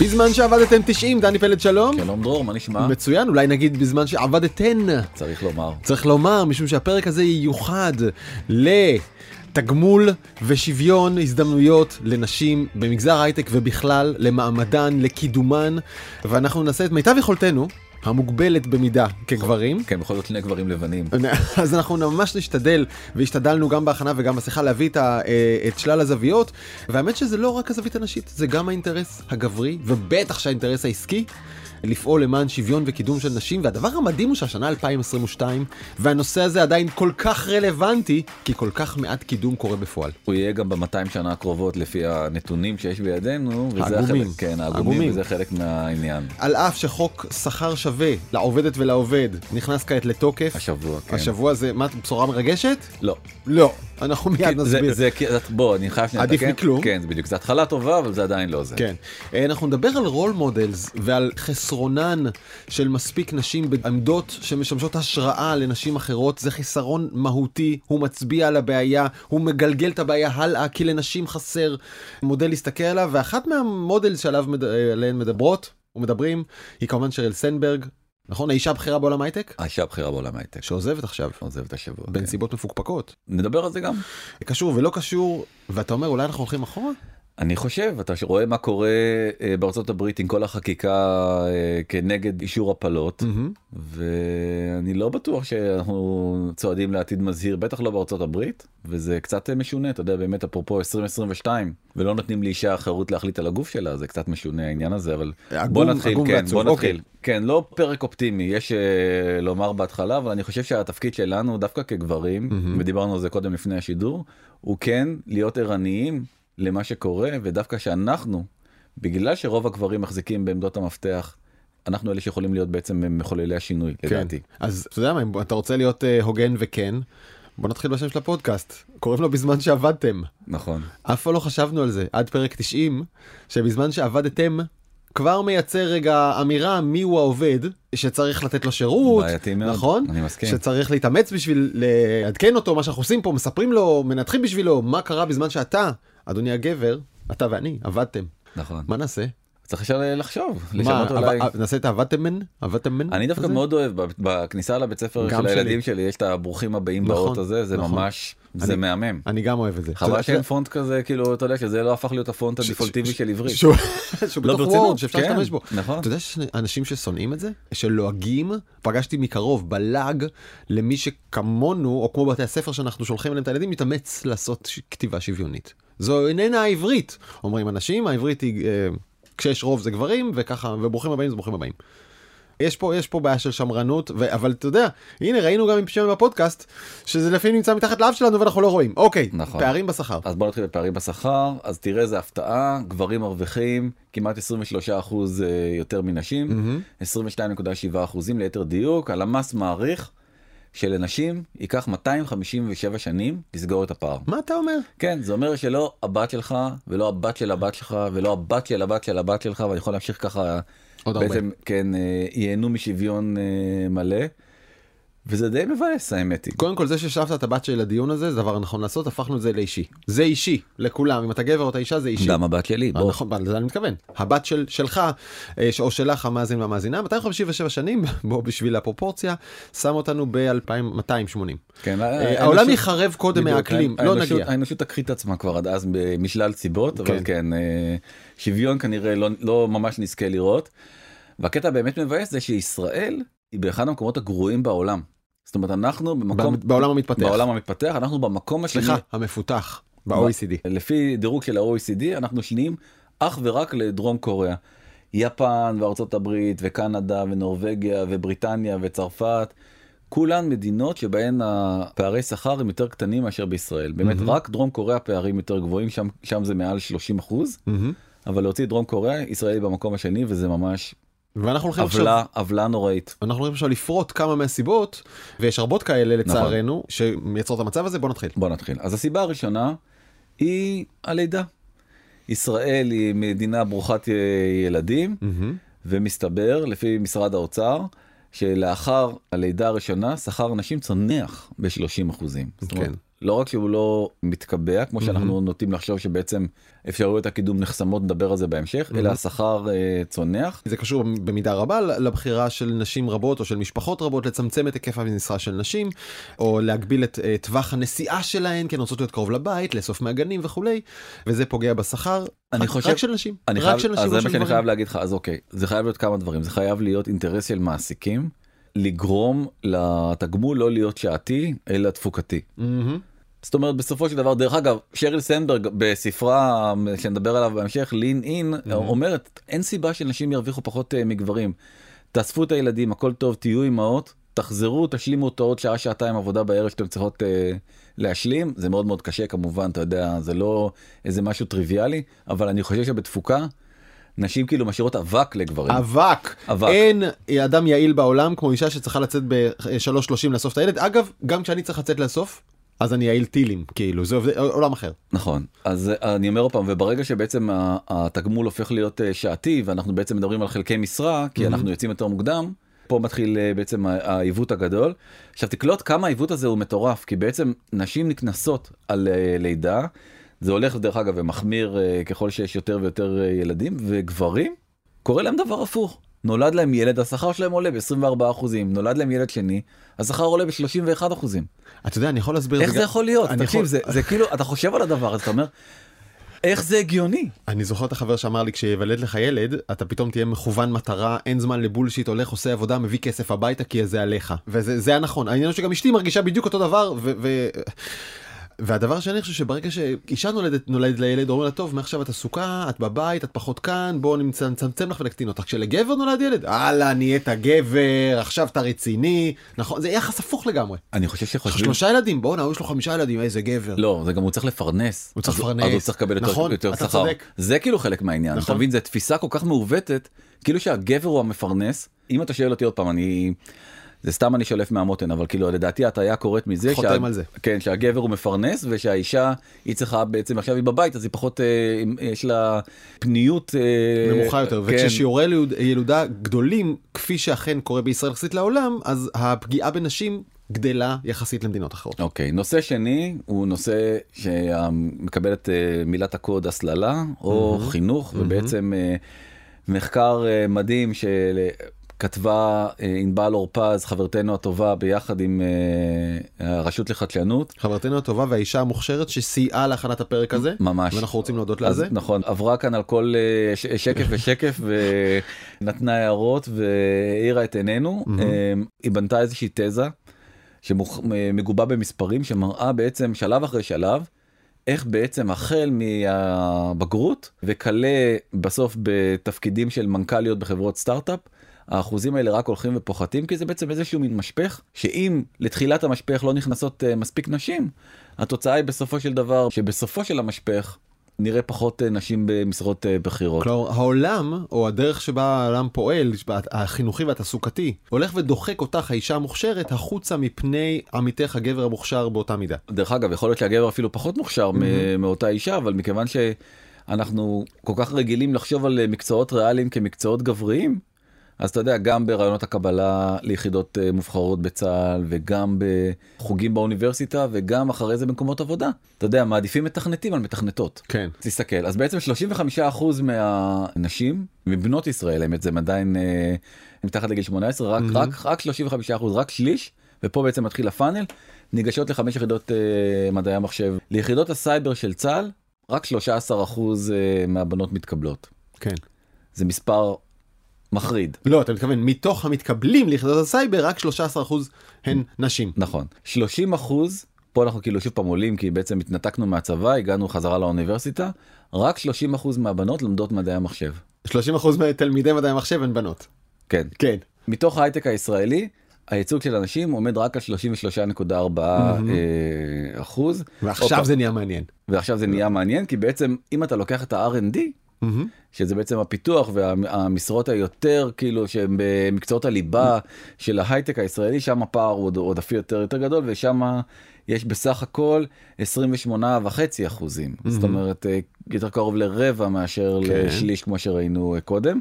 בזמן שעבדתם 90, דני פלד שלום. שלום דרור, מה נשמע? מצוין, אולי נגיד בזמן שעבדתן. צריך לומר. צריך לומר, משום שהפרק הזה ייוחד לתגמול ושוויון הזדמנויות לנשים במגזר ההייטק ובכלל, למעמדן, לקידומן, ואנחנו נעשה את מיטב יכולתנו. המוגבלת במידה כגברים. כן, בכל זאת שני גברים לבנים. אז אנחנו ממש נשתדל, והשתדלנו גם בהכנה וגם בשיחה להביא את, ה, אה, את שלל הזוויות, והאמת שזה לא רק הזווית הנשית, זה גם האינטרס הגברי, ובטח שהאינטרס העסקי. לפעול למען שוויון וקידום של נשים, והדבר המדהים הוא שהשנה 2022, והנושא הזה עדיין כל כך רלוונטי, כי כל כך מעט קידום קורה בפועל. הוא יהיה גם ב-200 שנה הקרובות לפי הנתונים שיש בידינו, וזה העגומים. חלק, כן, העגומים, וזה חלק מהעניין. על אף שחוק שכר שווה לעובדת ולעובד נכנס כעת לתוקף. השבוע, כן. השבוע זה, מה, בשורה מרגשת? לא. לא. אנחנו מיד נסביר. זה, זה, בוא, אני חייב שנייה עדיף מכלום. כן, זה בדיוק, זה התחלה טובה, אבל זה עדיין לא זה. כן. אה, אנחנו נדבר על role models ועל חסרונן של מספיק נשים בעמדות שמשמשות השראה לנשים אחרות. זה חיסרון מהותי, הוא מצביע על הבעיה, הוא מגלגל את הבעיה הלאה, כי לנשים חסר מודל להסתכל עליו, ואחת מהמודל שעליו מד... עליהן מדברות ומדברים היא כמובן שריל סנדברג, נכון? האישה הבכירה בעולם הייטק? האישה הבכירה בעולם הייטק. שעוזבת עכשיו. עוזבת השבוע. בנסיבות כן. מפוקפקות. נדבר על זה גם. קשור ולא קשור, ואתה אומר אולי אנחנו הולכים אחורה? אני חושב, אתה רואה מה קורה אה, בארצות הברית עם כל החקיקה אה, כנגד אישור הפלות, mm-hmm. ואני לא בטוח שאנחנו צועדים לעתיד מזהיר, בטח לא בארצות הברית, וזה קצת משונה, אתה יודע, באמת אפרופו 2022, ולא נותנים לאישה חירות להחליט על הגוף שלה, זה קצת משונה העניין הזה, אבל עגום, בוא נתחיל, כן, ועצוב. בוא נתחיל. אוקיי. כן, לא פרק אופטימי, יש לומר בהתחלה, אבל אני חושב שהתפקיד שלנו, דווקא כגברים, mm-hmm. ודיברנו על זה קודם לפני השידור, הוא כן להיות ערניים למה שקורה, ודווקא שאנחנו, בגלל שרוב הגברים מחזיקים בעמדות המפתח, אנחנו אלה שיכולים להיות בעצם מחוללי השינוי, כן. לדעתי. אז אתה יודע מה, אם אתה רוצה להיות uh, הוגן וכן, בוא נתחיל בשם של הפודקאסט, קוראים לו בזמן שעבדתם. נכון. אף פעם לא חשבנו על זה, עד פרק 90, שבזמן שעבדתם, כבר מייצר רגע אמירה מי הוא העובד שצריך לתת לו שירות, בעייתי מאוד, נכון? אני מסכים. שצריך להתאמץ בשביל לעדכן אותו מה שאנחנו עושים פה, מספרים לו, מנתחים בשבילו מה קרה בזמן שאתה אדוני הגבר, אתה ואני עבדתם. נכון. מה נעשה? צריך לחשוב, לשנות אולי. נעשה את העבדתם עבדתם אני דווקא מאוד אוהב, בכניסה לבית ספר של הילדים שלי יש את הברוכים הבאים נכון, באות הזה, זה נכון. ממש, זה מהמם. אני גם אוהב את זה. חבל שאין פונט כזה, כאילו, אתה יודע שזה לא הפך להיות הפונט הדיפולטיבי של עברית. שהוא בתוך וורד, שאפשר כן, להשתמש בו. נכון. אתה יודע שיש אנשים ששונאים את זה? שלועגים, פגשתי מקרוב בלעג למי שכמונו, או כמו בתי הספר שאנחנו שולחים אליהם את הילדים, מתאמץ לעשות כתיבה שוויונית. זו איננה העברית, אומרים אנשים, העברית היא, אה, כשיש רוב זה גברים, וככה, וברוכים הבאים זה ברוכים הבאים. יש פה, יש פה בעיה של שמרנות, ו... אבל אתה יודע, הנה ראינו גם עם שם בפודקאסט, שזה לפעמים נמצא מתחת לאף שלנו ואנחנו לא רואים. אוקיי, נכון. פערים בשכר. אז בוא נתחיל בפערים בשכר, אז תראה איזה הפתעה, גברים מרוויחים כמעט 23 אחוז אה, יותר מנשים, mm-hmm. 22.7 אחוזים ליתר דיוק, הלמ"ס מעריך שלנשים ייקח 257 שנים לסגור את הפער. מה אתה אומר? כן, זה אומר שלא הבת שלך ולא הבת של הבת שלך ולא הבת של הבת של הבת שלך ואני יכול להמשיך ככה. עוד בעצם, הרבה. כן, אה, ייהנו משוויון אה, מלא. וזה די מבאס האמת היא. קודם כל זה שהשבת את הבת של הדיון הזה זה דבר נכון לעשות הפכנו את זה לאישי זה אישי לכולם אם אתה גבר או אתה אישה זה אישי. גם הבת שלי. בוא. נכון לזה אני מתכוון הבת של שלך אה, או שלך המאזין והמאזינה 257 שנים בוא בשביל הפרופורציה שם אותנו ב-2280. כן, אה, העולם יחרב קודם מהאקלים לא נגיע. האנושות תקחי את עצמה כבר עד אז משלל סיבות אבל כן, כן אה, שוויון כנראה לא, לא ממש נזכה לראות. והקטע באמת מבאס זה שישראל היא באחד המקומות הגרועים בעולם. זאת אומרת אנחנו במקום בעולם המתפתח בעולם המתפתח אנחנו במקום השני סליחה המפותח ב-OECD לפי דירוג של ה-OECD אנחנו שניים אך ורק לדרום קוריאה. יפן וארצות הברית וקנדה ונורבגיה ובריטניה וצרפת כולן מדינות שבהן הפערי שכר הם יותר קטנים מאשר בישראל באמת mm-hmm. רק דרום קוריאה פערים יותר גבוהים שם שם זה מעל 30 אחוז mm-hmm. אבל להוציא דרום קוריאה ישראל במקום השני וזה ממש ואנחנו הולכים עכשיו עוולה נוראית אנחנו הולכים עכשיו לפרוט כמה מהסיבות ויש רבות כאלה נכון. לצערנו נכון. שמייצרות את המצב הזה בוא נתחיל בוא נתחיל אז הסיבה הראשונה היא הלידה. ישראל היא מדינה ברוכת ילדים mm-hmm. ומסתבר לפי משרד האוצר שלאחר הלידה הראשונה שכר נשים צונח ב-30 אחוזים. כן. לא רק שהוא לא מתקבע כמו שאנחנו נוטים לחשוב שבעצם אפשרויות הקידום נחסמות נדבר על זה בהמשך אלא השכר אה, צונח. זה קשור במידה רבה לבחירה של נשים רבות או של משפחות רבות לצמצם את היקף המשרה של נשים או להגביל את uh, טווח הנסיעה שלהן כי הן רוצות להיות קרוב לבית לאסוף מהגנים וכולי וזה פוגע בשכר אני רק, חושב רק של נשים אני רק חייב, של נשים אז זה מה שאני. חייב להגיד לך אז אוקיי זה חייב להיות כמה דברים זה חייב להיות אינטרס של מעסיקים לגרום לתגמול לא להיות שעתי אלא תפוקתי. מהמם. זאת אומרת בסופו של דבר דרך אגב שריל סנדברג בספרה שנדבר עליו בהמשך לין אין אומרת אין סיבה שנשים ירוויחו פחות אה, מגברים. תאספו את הילדים הכל טוב תהיו אימהות תחזרו תשלימו את העוד שעה שעתיים עבודה בערב שאתם צריכות אה, להשלים זה מאוד מאוד קשה כמובן אתה יודע זה לא איזה משהו טריוויאלי אבל אני חושב שבתפוקה נשים כאילו משאירות אבק לגברים. אבק. אבק. אין אדם יעיל בעולם כמו אישה שצריכה לצאת ב-3.30 לאסוף את הילד אגב גם כשאני צריך לצאת לאסוף אז אני יעיל טילים כאילו זה עולם אחר. נכון אז אה, אני אומר עוד פעם וברגע שבעצם התגמול הופך להיות אה, שעתי ואנחנו בעצם מדברים על חלקי משרה כי אנחנו יוצאים יותר מוקדם. פה מתחיל אה, בעצם העיוות הגדול. עכשיו תקלוט כמה העיוות הזה הוא מטורף כי בעצם נשים נקנסות על לידה. זה הולך דרך אגב ומחמיר ככל שיש יותר ויותר ילדים וגברים קורה להם דבר הפוך. נולד להם ילד השכר שלהם עולה ב-24 אחוזים נולד להם ילד שני השכר עולה ב-31 אחוזים. אתה יודע אני יכול להסביר איך את זה יכול להיות? תקשיב, יכול- זה, זה כאילו, אתה חושב על הדבר הזה, אתה אומר, איך זה הגיוני? אני זוכר את החבר שאמר לי כשיוולד לך ילד אתה פתאום תהיה מכוון מטרה אין זמן לבולשיט הולך עושה עבודה מביא כסף הביתה כי זה עליך וזה זה הנכון העניין שגם אשתי מרגישה בדיוק אותו דבר ו... ו... והדבר השני אני חושב שברגע שאישה נולדת נולדת לילד אומרים לה טוב מעכשיו את עסוקה את בבית את פחות כאן בוא נמצא- נצמצם לך ונקטין אותך כשלגבר נולד ילד הלאה נהיית גבר עכשיו אתה רציני נכון זה יחס הפוך לגמרי. אני חושב שחושבים, שלושה ילדים בואנה יש לו חמישה ילדים איזה גבר. לא, זה גם הוא צריך לפרנס. הוא צריך לפרנס. אז הוא צריך לקבל נכון, יותר שכר. צודק. זה כאילו חלק מהעניין, נכון. אתה מבין? זו תפיסה כל כך מעוותת, כאילו שהגבר הוא המפרנס. אם אתה שואל אותי עוד פעם, אני... זה סתם אני שולף מהמותן, אבל כאילו לדעתי הטעיה קורית מזה, חותם על זה. כן, שהגבר הוא מפרנס ושהאישה היא צריכה בעצם עכשיו היא בבית אז היא פחות, אה, יש לה פניות אה, נמוכה יותר כן. וכששיעורי ילוד- ילודה גדולים כפי שאכן קורה בישראל יחסית לעולם אז הפגיעה בנשים גדלה יחסית למדינות אחרות. אוקיי, נושא שני הוא נושא שמקבל את אה, מילת הקוד הסללה או חינוך, ובעצם אה, מחקר אה, מדהים שכתבה אה, ענבל אורפז, חברתנו הטובה, ביחד עם אה, הרשות לחדשנות. חברתנו הטובה והאישה המוכשרת שסייעה להכנת הפרק הזה ממש. ואנחנו רוצים להודות לה על זה. נכון, עברה כאן על כל אה, ש- שקף ושקף ונתנה הערות והאירה את עינינו. היא בנתה איזושהי תזה שמגובה במספרים שמראה בעצם שלב אחרי שלב איך בעצם החל מהבגרות וכלה בסוף בתפקידים של מנכ"ליות בחברות סטארט-אפ. האחוזים האלה רק הולכים ופוחתים כי זה בעצם איזשהו מין משפך שאם לתחילת המשפך לא נכנסות אה, מספיק נשים התוצאה היא בסופו של דבר שבסופו של המשפך נראה פחות אה, נשים במשרות אה, בכירות. כלומר העולם או הדרך שבה העולם פועל החינוכי והתעסוקתי הולך ודוחק אותך האישה המוכשרת החוצה מפני עמיתך הגבר המוכשר באותה מידה. דרך אגב יכול להיות שהגבר אפילו פחות מוכשר מ- מאותה אישה אבל מכיוון שאנחנו כל כך רגילים לחשוב על מקצועות ריאליים כמקצועות גבריים אז אתה יודע גם ברעיונות הקבלה ליחידות אה, מובחרות בצה"ל וגם בחוגים באוניברסיטה וגם אחרי זה במקומות עבודה אתה יודע מעדיפים מתכנתים על מתכנתות. כן. תסתכל אז בעצם 35% מהנשים מבנות ישראל האמת זה עדיין אה, מתחת לגיל 18 רק רק רק 35% רק שליש ופה בעצם מתחיל הפאנל ניגשות לחמש יחידות אה, מדעי המחשב ליחידות הסייבר של צה"ל רק 13% אה, מהבנות מתקבלות כן. זה מספר מחריד לא אתה מתכוון מתוך המתקבלים ליחידות הסייבר רק 13% הן נשים. נכון 30 אחוז פה אנחנו כאילו שוב פעם עולים כי בעצם התנתקנו מהצבא הגענו חזרה לאוניברסיטה רק 30 אחוז מהבנות לומדות מדעי המחשב 30% מתלמידי מדעי המחשב הן בנות. כן כן. מתוך ההייטק הישראלי הייצוג של אנשים עומד רק על 33.4 אה, אחוז ועכשיו או- זה נהיה מעניין. ועכשיו זה נהיה מעניין כי בעצם אם אתה לוקח את ה-R&D שזה בעצם הפיתוח והמשרות היותר כאילו שהם במקצועות הליבה של ההייטק הישראלי שם הפער הוא עוד עודפי יותר יותר גדול ושם יש בסך הכל 28 וחצי אחוזים זאת אומרת אה, יותר קרוב לרבע מאשר כן. לשליש כמו שראינו אה, קודם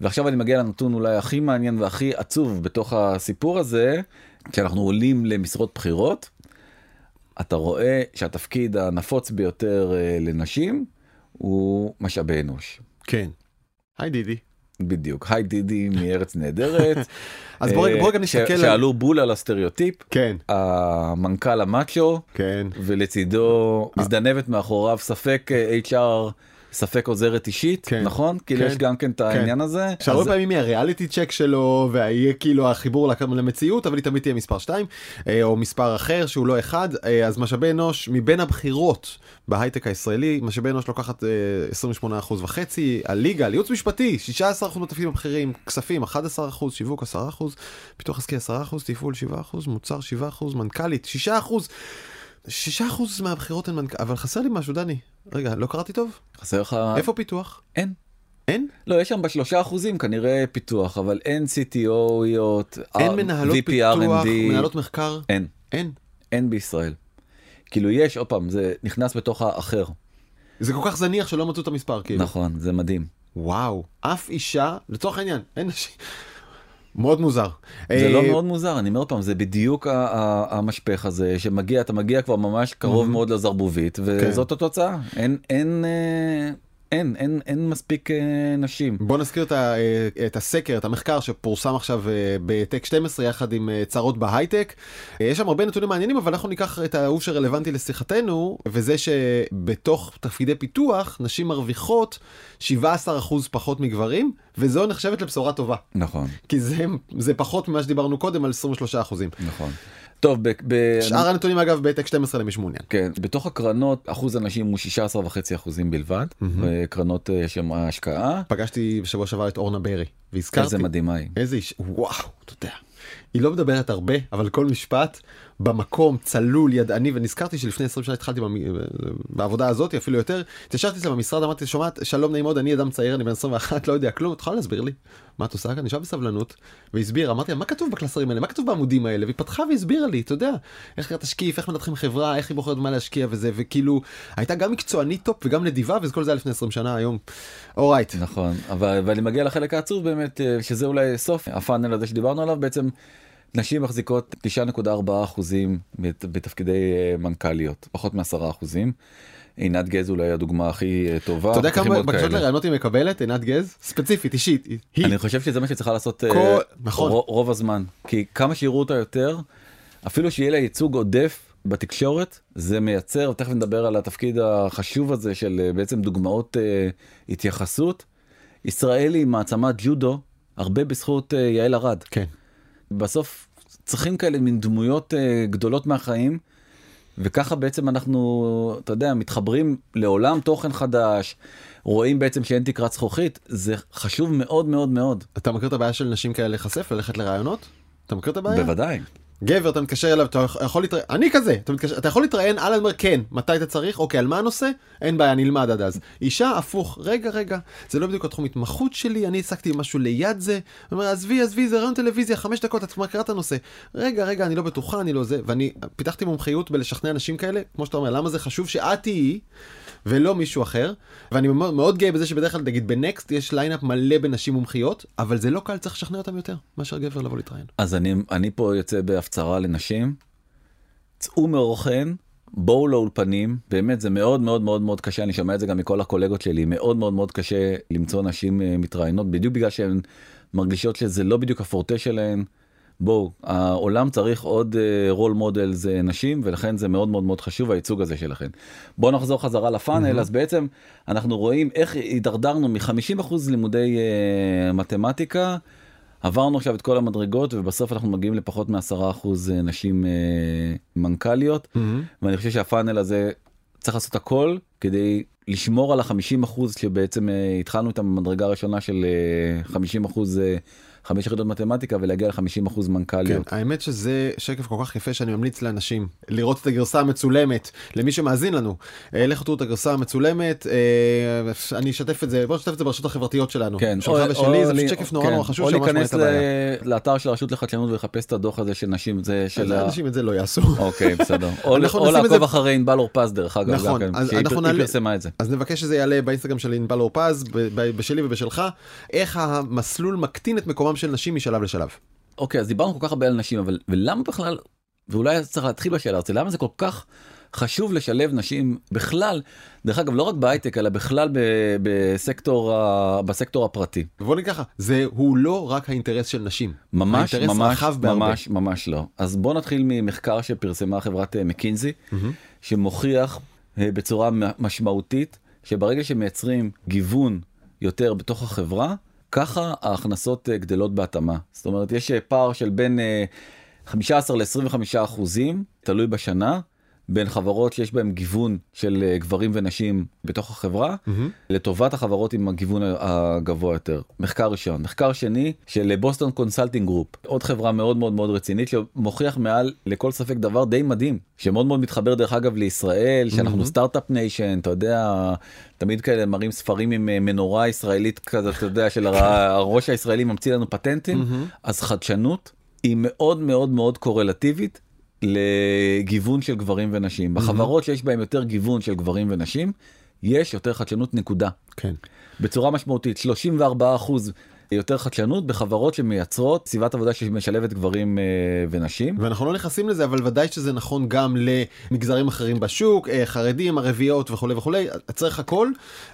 ועכשיו אני מגיע לנתון אולי הכי מעניין והכי עצוב בתוך הסיפור הזה כשאנחנו עולים למשרות בכירות. אתה רואה שהתפקיד הנפוץ ביותר אה, לנשים הוא משאבי אנוש. כן. היי דידי. בדיוק, היי דידי מארץ נהדרת. אז בוא רגע- בוא רגע אה, ש- נסתכל על- שעלו בול על הסטריאוטיפ, כן. המנכ"ל המאצ'ו, כן. ולצידו מזדנבת מאחוריו ספק אה, HR, ספק עוזרת אישית, כן. נכון? כאילו כן. יש גם כן את העניין הזה. שהרבה אז- פעמים היא הריאליטי צ'ק שלו ויהיה כאילו החיבור למציאות אבל היא תמיד תהיה מספר 2 או מספר אחר שהוא לא אחד אה, אז משאבי אנוש מבין הבחירות בהייטק הישראלי משאבי אנוש לוקחת אה, 28 אחוז וחצי הליגה על ייעוץ משפטי 16 אחוז בתפקידים הבכירים כספים 11 אחוז שיווק 10 אחוז פיתוח עסקי 10 אחוז תפעול 7 אחוז מוצר 7 אחוז מנכ"לית 6 6 אחוז מהבחירות הן מנכ"ל אבל חסר לי משהו דני רגע לא קראתי טוב חסר לך... איפה פיתוח אין. אין לא, יש שם בשלושה אחוזים כנראה פיתוח, אבל אין CTOיות, אין אה, מנהלות פיתוח מנהלות מחקר אין, אין. אין בישראל. כאילו יש, עוד פעם, זה נכנס בתוך האחר. זה כל כך זניח שלא מצאו את המספר כאילו. נכון, זה מדהים. וואו, אף אישה, לצורך העניין, אין נשים. מאוד מוזר. זה לא אה, מאוד מוזר, אני אומר פעם, זה בדיוק המשפך הזה, שמגיע, אתה מגיע כבר ממש קרוב Mhm. מאוד לזרבובית, כן. וזאת התוצאה. אין, אין, אין, אין, מספיק אה, נשים. בוא נזכיר את, ה, אה, את הסקר, את המחקר שפורסם עכשיו אה, בטק 12 יחד עם אה, צרות בהייטק. אה, יש שם הרבה נתונים מעניינים, אבל אנחנו ניקח את האהוב שרלוונטי לשיחתנו, וזה שבתוך תפקידי פיתוח, נשים מרוויחות 17% פחות מגברים, וזו נחשבת לבשורה טובה. נכון, כי זה, זה פחות ממה שדיברנו קודם על 23%. נכון. טוב, ב, ב, שאר הנתונים אגב בטק 12 למי שמעוניין. כן, בתוך הקרנות אחוז הנשים הוא 16.5 אחוזים בלבד, קרנות אה, שהן השקעה. פגשתי בשבוע שעבר את אורנה ברי, והזכרתי... איזה מדהימה היא. איזה אישה, וואו, אתה יודע. היא לא מדברת הרבה, אבל כל משפט במקום, צלול, ידעני, ונזכרתי שלפני 20 שנה התחלתי במ... בעבודה הזאת, אפילו יותר. התיישבתי אצלה במשרד, אמרתי, שומעת, שלום נעים מאוד, אני אדם צעיר, אני בן 21, לא יודע כלום, את יכולה להסביר לי מה את עושה כאן? ישבה בסבלנות, והסביר, אמרתי לה, מה כתוב בקלסרים האלה? מה כתוב בעמודים האלה? והיא פתחה והסבירה לי, אתה יודע, איך נראה תשקיף, איך מנתחים חברה, איך היא בוחרת במה להשקיע וזה, וכאילו, הייתה גם מקצוענית top וגם נדיבה, וכל זה היה לפני 20 שנה, היום, אורייט. נכון, אבל ואני מגיע לחלק העצוב באמת, אה, שזה אולי סוף הפאנל הזה שדיברנו עליו, בעצם נשים מחזיקות 9.4 אחוזים בת- בתפקידי אה, מנכ"ליות, פחות מ-10 אחוזים. עינת גז אולי הדוגמה הכי אה, טובה. אתה יודע כמה בקשות. לרעיונות היא מקבלת, עינת גז? ספציפית, אישית. היא. אני חושב שזה מה שצריכה לעשות אה, כל- נכון. רו- רוב הזמן, כי כמה שיראו אותה יותר, אפילו שיהיה לה ייצוג עודף בתקשורת, זה מייצר, תכף נדבר על התפקיד החשוב הזה של בעצם דוגמאות אה, התייחסות. ישראל היא מעצמת ג'ודו, הרבה בזכות אה, יעל ארד. כן. בסוף צריכים כאלה מין דמויות אה, גדולות מהחיים, וככה בעצם אנחנו, אתה יודע, מתחברים לעולם תוכן חדש, רואים בעצם שאין תקרת זכוכית, זה חשוב מאוד מאוד מאוד. אתה מכיר את הבעיה של נשים כאלה להיחשף, ללכת לראיונות? אתה מכיר את הבעיה? בוודאי. גבר, אתה מתקשר אליו, אתה יכול להתראיין, אני כזה, אתה, מתקשר, אתה יכול להתראיין, אלן אומר כן, מתי אתה צריך, אוקיי, על מה הנושא? אין בעיה, נלמד עד אז. אישה, הפוך, רגע, רגע, זה לא בדיוק התחום התמחות שלי, אני העסקתי משהו ליד זה, הוא אומר, עזבי, עזבי, זה רעיון טלוויזיה, חמש דקות, את מכירה את הנושא. רגע, רגע, אני לא בטוחה, אני לא זה, ואני פיתחתי מומחיות בלשכנע אנשים כאלה, כמו שאתה אומר, למה זה חשוב שאת תהיי, ולא מישהו אחר, ואני מאוד, מאוד גאה בזה שבדרך כלל, נגיד בנקסט יש lineup מלא בנשים מומחיות, אבל זה לא קל, צריך לשכנע אותם יותר, מאשר גבר לבוא להתראיין. אז אני, אני פה יוצא בהפצרה לנשים, צאו מאורכן, בואו לאולפנים, באמת זה מאוד מאוד מאוד מאוד קשה, אני שומע את זה גם מכל הקולגות שלי, מאוד מאוד מאוד קשה למצוא נשים אה, מתראיינות, בדיוק בגלל שהן מרגישות שזה לא בדיוק הפורטה שלהן. בואו, העולם צריך עוד רול מודל זה נשים, ולכן זה מאוד מאוד מאוד חשוב הייצוג הזה שלכם. בואו נחזור חזרה לפאנל, אז בעצם אנחנו רואים איך הידרדרנו מ-50% לימודי אה, מתמטיקה. עברנו עכשיו את כל המדרגות ובסוף אנחנו מגיעים לפחות מ-10% נשים אה, מנכ"ליות. ואני חושב שהפאנל הזה צריך לעשות הכל כדי לשמור על ה-50% שבעצם אה, התחלנו איתם במדרגה הראשונה של אה, 50% אה, חמש יחידות מתמטיקה ולהגיע ל-50% כן, מנכ"ליות. האמת שזה שקף כל כך יפה שאני ממליץ לאנשים לראות את הגרסה המצולמת למי שמאזין לנו. אה, לכו תראו את הגרסה המצולמת אה, אני אשתף את זה בוא נשתף את זה ברשתות החברתיות שלנו. כן, שלך ושלי זה פשוט שקף נורא כן, נורא חשוב שממש מראה את הבעיה. לאתר של הרשות לחדשנות ולחפש את הדוח הזה של נשים זה של. אנשים את זה לא יעשו. אוקיי בסדר. או לעקוב אחרי ענבל אורפז דרך אגב. נכון, כן, אז אנחנו נעלה- פרסמה את זה. אז נבקש שזה יעלה באינסטגרם של ענבל אורפז בשלי ובשלך איך המסלול מקטין את מקומם של נשים משלב לשלב. אוקיי אז דיברנו כל כך הרבה על נשים אבל ולמה בכלל ואולי צריך להתחיל בשאלה הזאת, למה זה כל כך חשוב לשלב נשים בכלל, דרך אגב, לא רק בהייטק, אלא בכלל ב, בסקטור, ה, בסקטור הפרטי. בוא נגיד ככה, זה הוא לא רק האינטרס של נשים. ממש, האינטרס ממש, רחב בהרבה. ממש, ממש לא. אז בוא נתחיל ממחקר שפרסמה חברת אה, מקינזי, שמוכיח אה, בצורה משמעותית, שברגע שמייצרים גיוון יותר בתוך החברה, ככה ההכנסות אה, גדלות בהתאמה. זאת אומרת, יש אה, פער של בין אה, 15 ל-25 אחוזים, תלוי בשנה, בין חברות שיש בהן גיוון של אה, גברים ונשים בתוך החברה, לטובת החברות עם הגיוון הגבוה יותר. מחקר ראשון. מחקר שני של Boston Consulting Group, עוד חברה מאוד מאוד מאוד רצינית שמוכיח מעל לכל ספק דבר די מדהים, שמאוד מאוד מתחבר דרך אגב לישראל, שאנחנו start-up nation, אתה יודע, תמיד כאלה מראים ספרים עם אה, מנורה ישראלית כזה, אתה יודע, של הר- הראש הישראלי ממציא לנו פטנטים, אז חדשנות היא מאוד מאוד מאוד קורלטיבית לגיוון של גברים ונשים. בחברות שיש בהם יותר גיוון של גברים ונשים, יש יותר חדשנות נקודה. כן. בצורה משמעותית, 34 אחוז יותר חדשנות בחברות שמייצרות סביבת עבודה שמשלבת גברים אה, ונשים. ואנחנו לא נכנסים לזה, אבל ודאי שזה נכון גם למגזרים אחרים בשוק, אה, חרדים, ערביות וכולי וכולי, צריך הכל,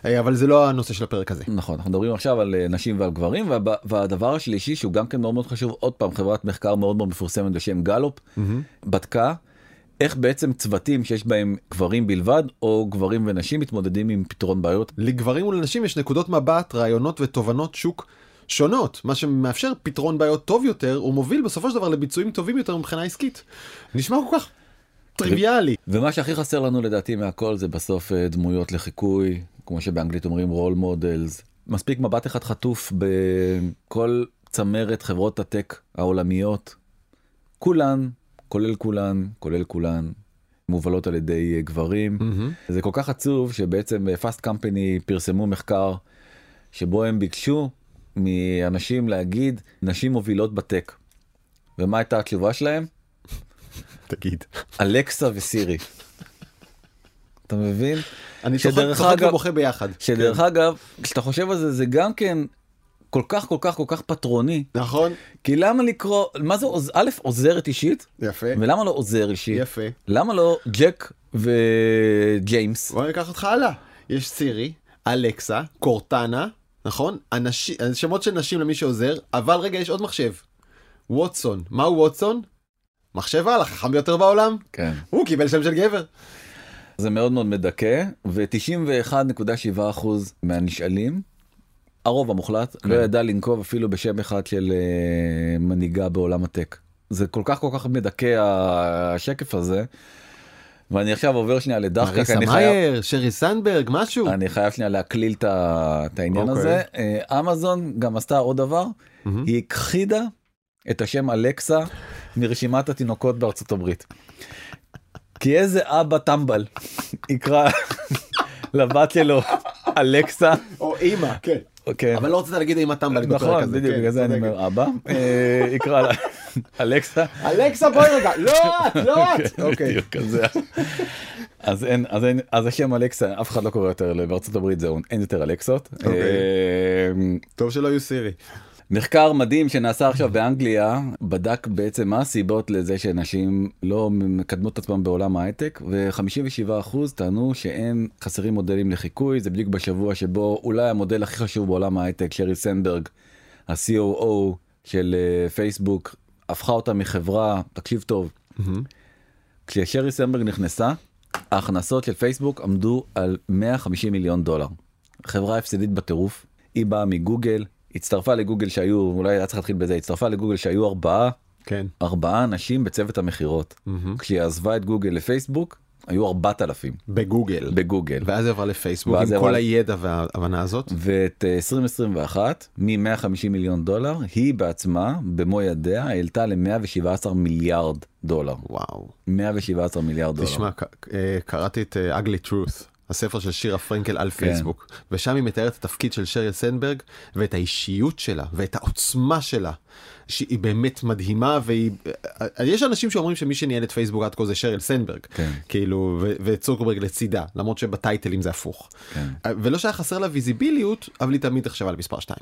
אה, אבל זה לא הנושא של הפרק הזה. נכון, אנחנו מדברים עכשיו על אה, נשים ועל גברים, והב- והדבר השלישי שהוא גם כן מאוד מאוד חשוב, עוד פעם חברת מחקר מאוד מאוד מפורסמת בשם גלופ, בדקה איך בעצם צוותים שיש בהם גברים בלבד, או גברים ונשים מתמודדים עם פתרון בעיות. לגברים ולנשים יש נקודות מבט, רעיונות ותובנות שוק שונות, מה שמאפשר פתרון בעיות טוב יותר, ומוביל בסופו של דבר לביצועים טובים יותר מבחינה עסקית. נשמע כל כך טריוויאלי. ומה שהכי חסר לנו לדעתי מהכל זה בסוף אה, דמויות לחיקוי, כמו שבאנגלית אומרים role models. מספיק מבט אחד חטוף בכל צמרת חברות הטק העולמיות. כולן, כולל כולן, כולל כולן, מובלות על ידי אה, גברים. זה כל כך עצוב שבעצם פאסט קמפני פרסמו מחקר שבו הם ביקשו מאנשים להגיד נשים מובילות בטק. ומה הייתה התשובה שלהם? תגיד. אלקסה וסירי. אתה מבין? אני צוחק ובוכה ביחד. שדרך אגב, כשאתה חושב על זה, זה גם כן כל כך כל כך כל כך פטרוני. נכון? כי למה לקרוא, מה זה, עוז- א', עוזרת אישית, יפה. ולמה לא עוזר אישי? יפה. למה לא ג'ק וג'יימס? בוא ניקח אותך הלאה. יש סירי, אלכסה, קורטנה, נכון? אנשים, שמות של נשים למי שעוזר, אבל רגע יש עוד מחשב. ווטסון. מהו ווטסון? מחשב על, החכם ביותר בעולם. כן. הוא קיבל שם של גבר. זה מאוד מאוד מדכא, ו-91.7% מהנשאלים, הרוב המוחלט, לא ידע לנקוב אפילו בשם אחד של אה, מנהיגה בעולם הטק. זה כל כך כל כך מדכא השקף הזה, ואני עכשיו עובר שנייה לדחקה, כי מריסה אני חייב, מאייר, שרי סנדברג, משהו. אני חייב שנייה להקליל את העניין אוקיי. הזה. אה, אמזון גם עשתה עוד דבר, היא הכחידה את השם אלקסה מרשימת התינוקות בארצות הברית. כי איזה אבא טמבל יקרא לבת שלו אלקסה, או אימא, כן. כן, אבל לא רצית להגיד אימא טמבל נכון. בדיוק, כן, בגלל זה אני. אומר אבא, אה, יקרא לה אלקסה, אלכסה בואי רגע, לא את, לא את. אוקיי. בדיוק, אז אין, אז אין, אז השם אלקסה, אף אחד לא קורא יותר, בארצות הברית זהו, אין יותר אלקסות. אוקיי. אה, טוב שלא יהיו סירי. מחקר מדהים שנעשה עכשיו באנגליה בדק בעצם מה הסיבות לזה שנשים לא מקדמות את עצמם בעולם ההייטק ו-57% טענו שאין חסרים מודלים לחיקוי זה בדיוק בשבוע שבו אולי המודל הכי חשוב בעולם ההייטק שרי סנדברג ה-COO של אה, פייסבוק הפכה אותה מחברה תקשיב טוב כששרי סנדברג נכנסה ההכנסות של פייסבוק עמדו על 150 מיליון דולר. חברה הפסדית בטירוף היא באה מגוגל הצטרפה לגוגל שהיו אולי היה צריך להתחיל בזה הצטרפה לגוגל שהיו ארבעה כן. ארבעה אנשים בצוות המכירות כשהיא עזבה את גוגל לפייסבוק היו 4,000 בגוגל. בגוגל ואז היא עברה לפייסבוק עם כל הידע וההבנה הזאת. ואת אה, 2021 מ-150 מיליון דולר היא בעצמה במו ידיה העלתה ל-117 מיליארד דולר וואו. 117 מיליארד דולר. תשמע, אה, קראתי את אה, Ugly Truth, הספר של שירה פרנקל על כן. פייסבוק, ושם היא מתארת את התפקיד של שריל סנדברג, ואת האישיות שלה, ואת העוצמה שלה, שהיא באמת מדהימה, והיא... יש אנשים שאומרים שמי שניהל את פייסבוק עד כה זה שריל סנדברג, כן. כאילו, ו- וצוקרברג לצידה, למרות שבטייטלים זה הפוך. כן. ולא שהיה חסר לה ויזיביליות, אבל היא תמיד נחשבה למספר 2,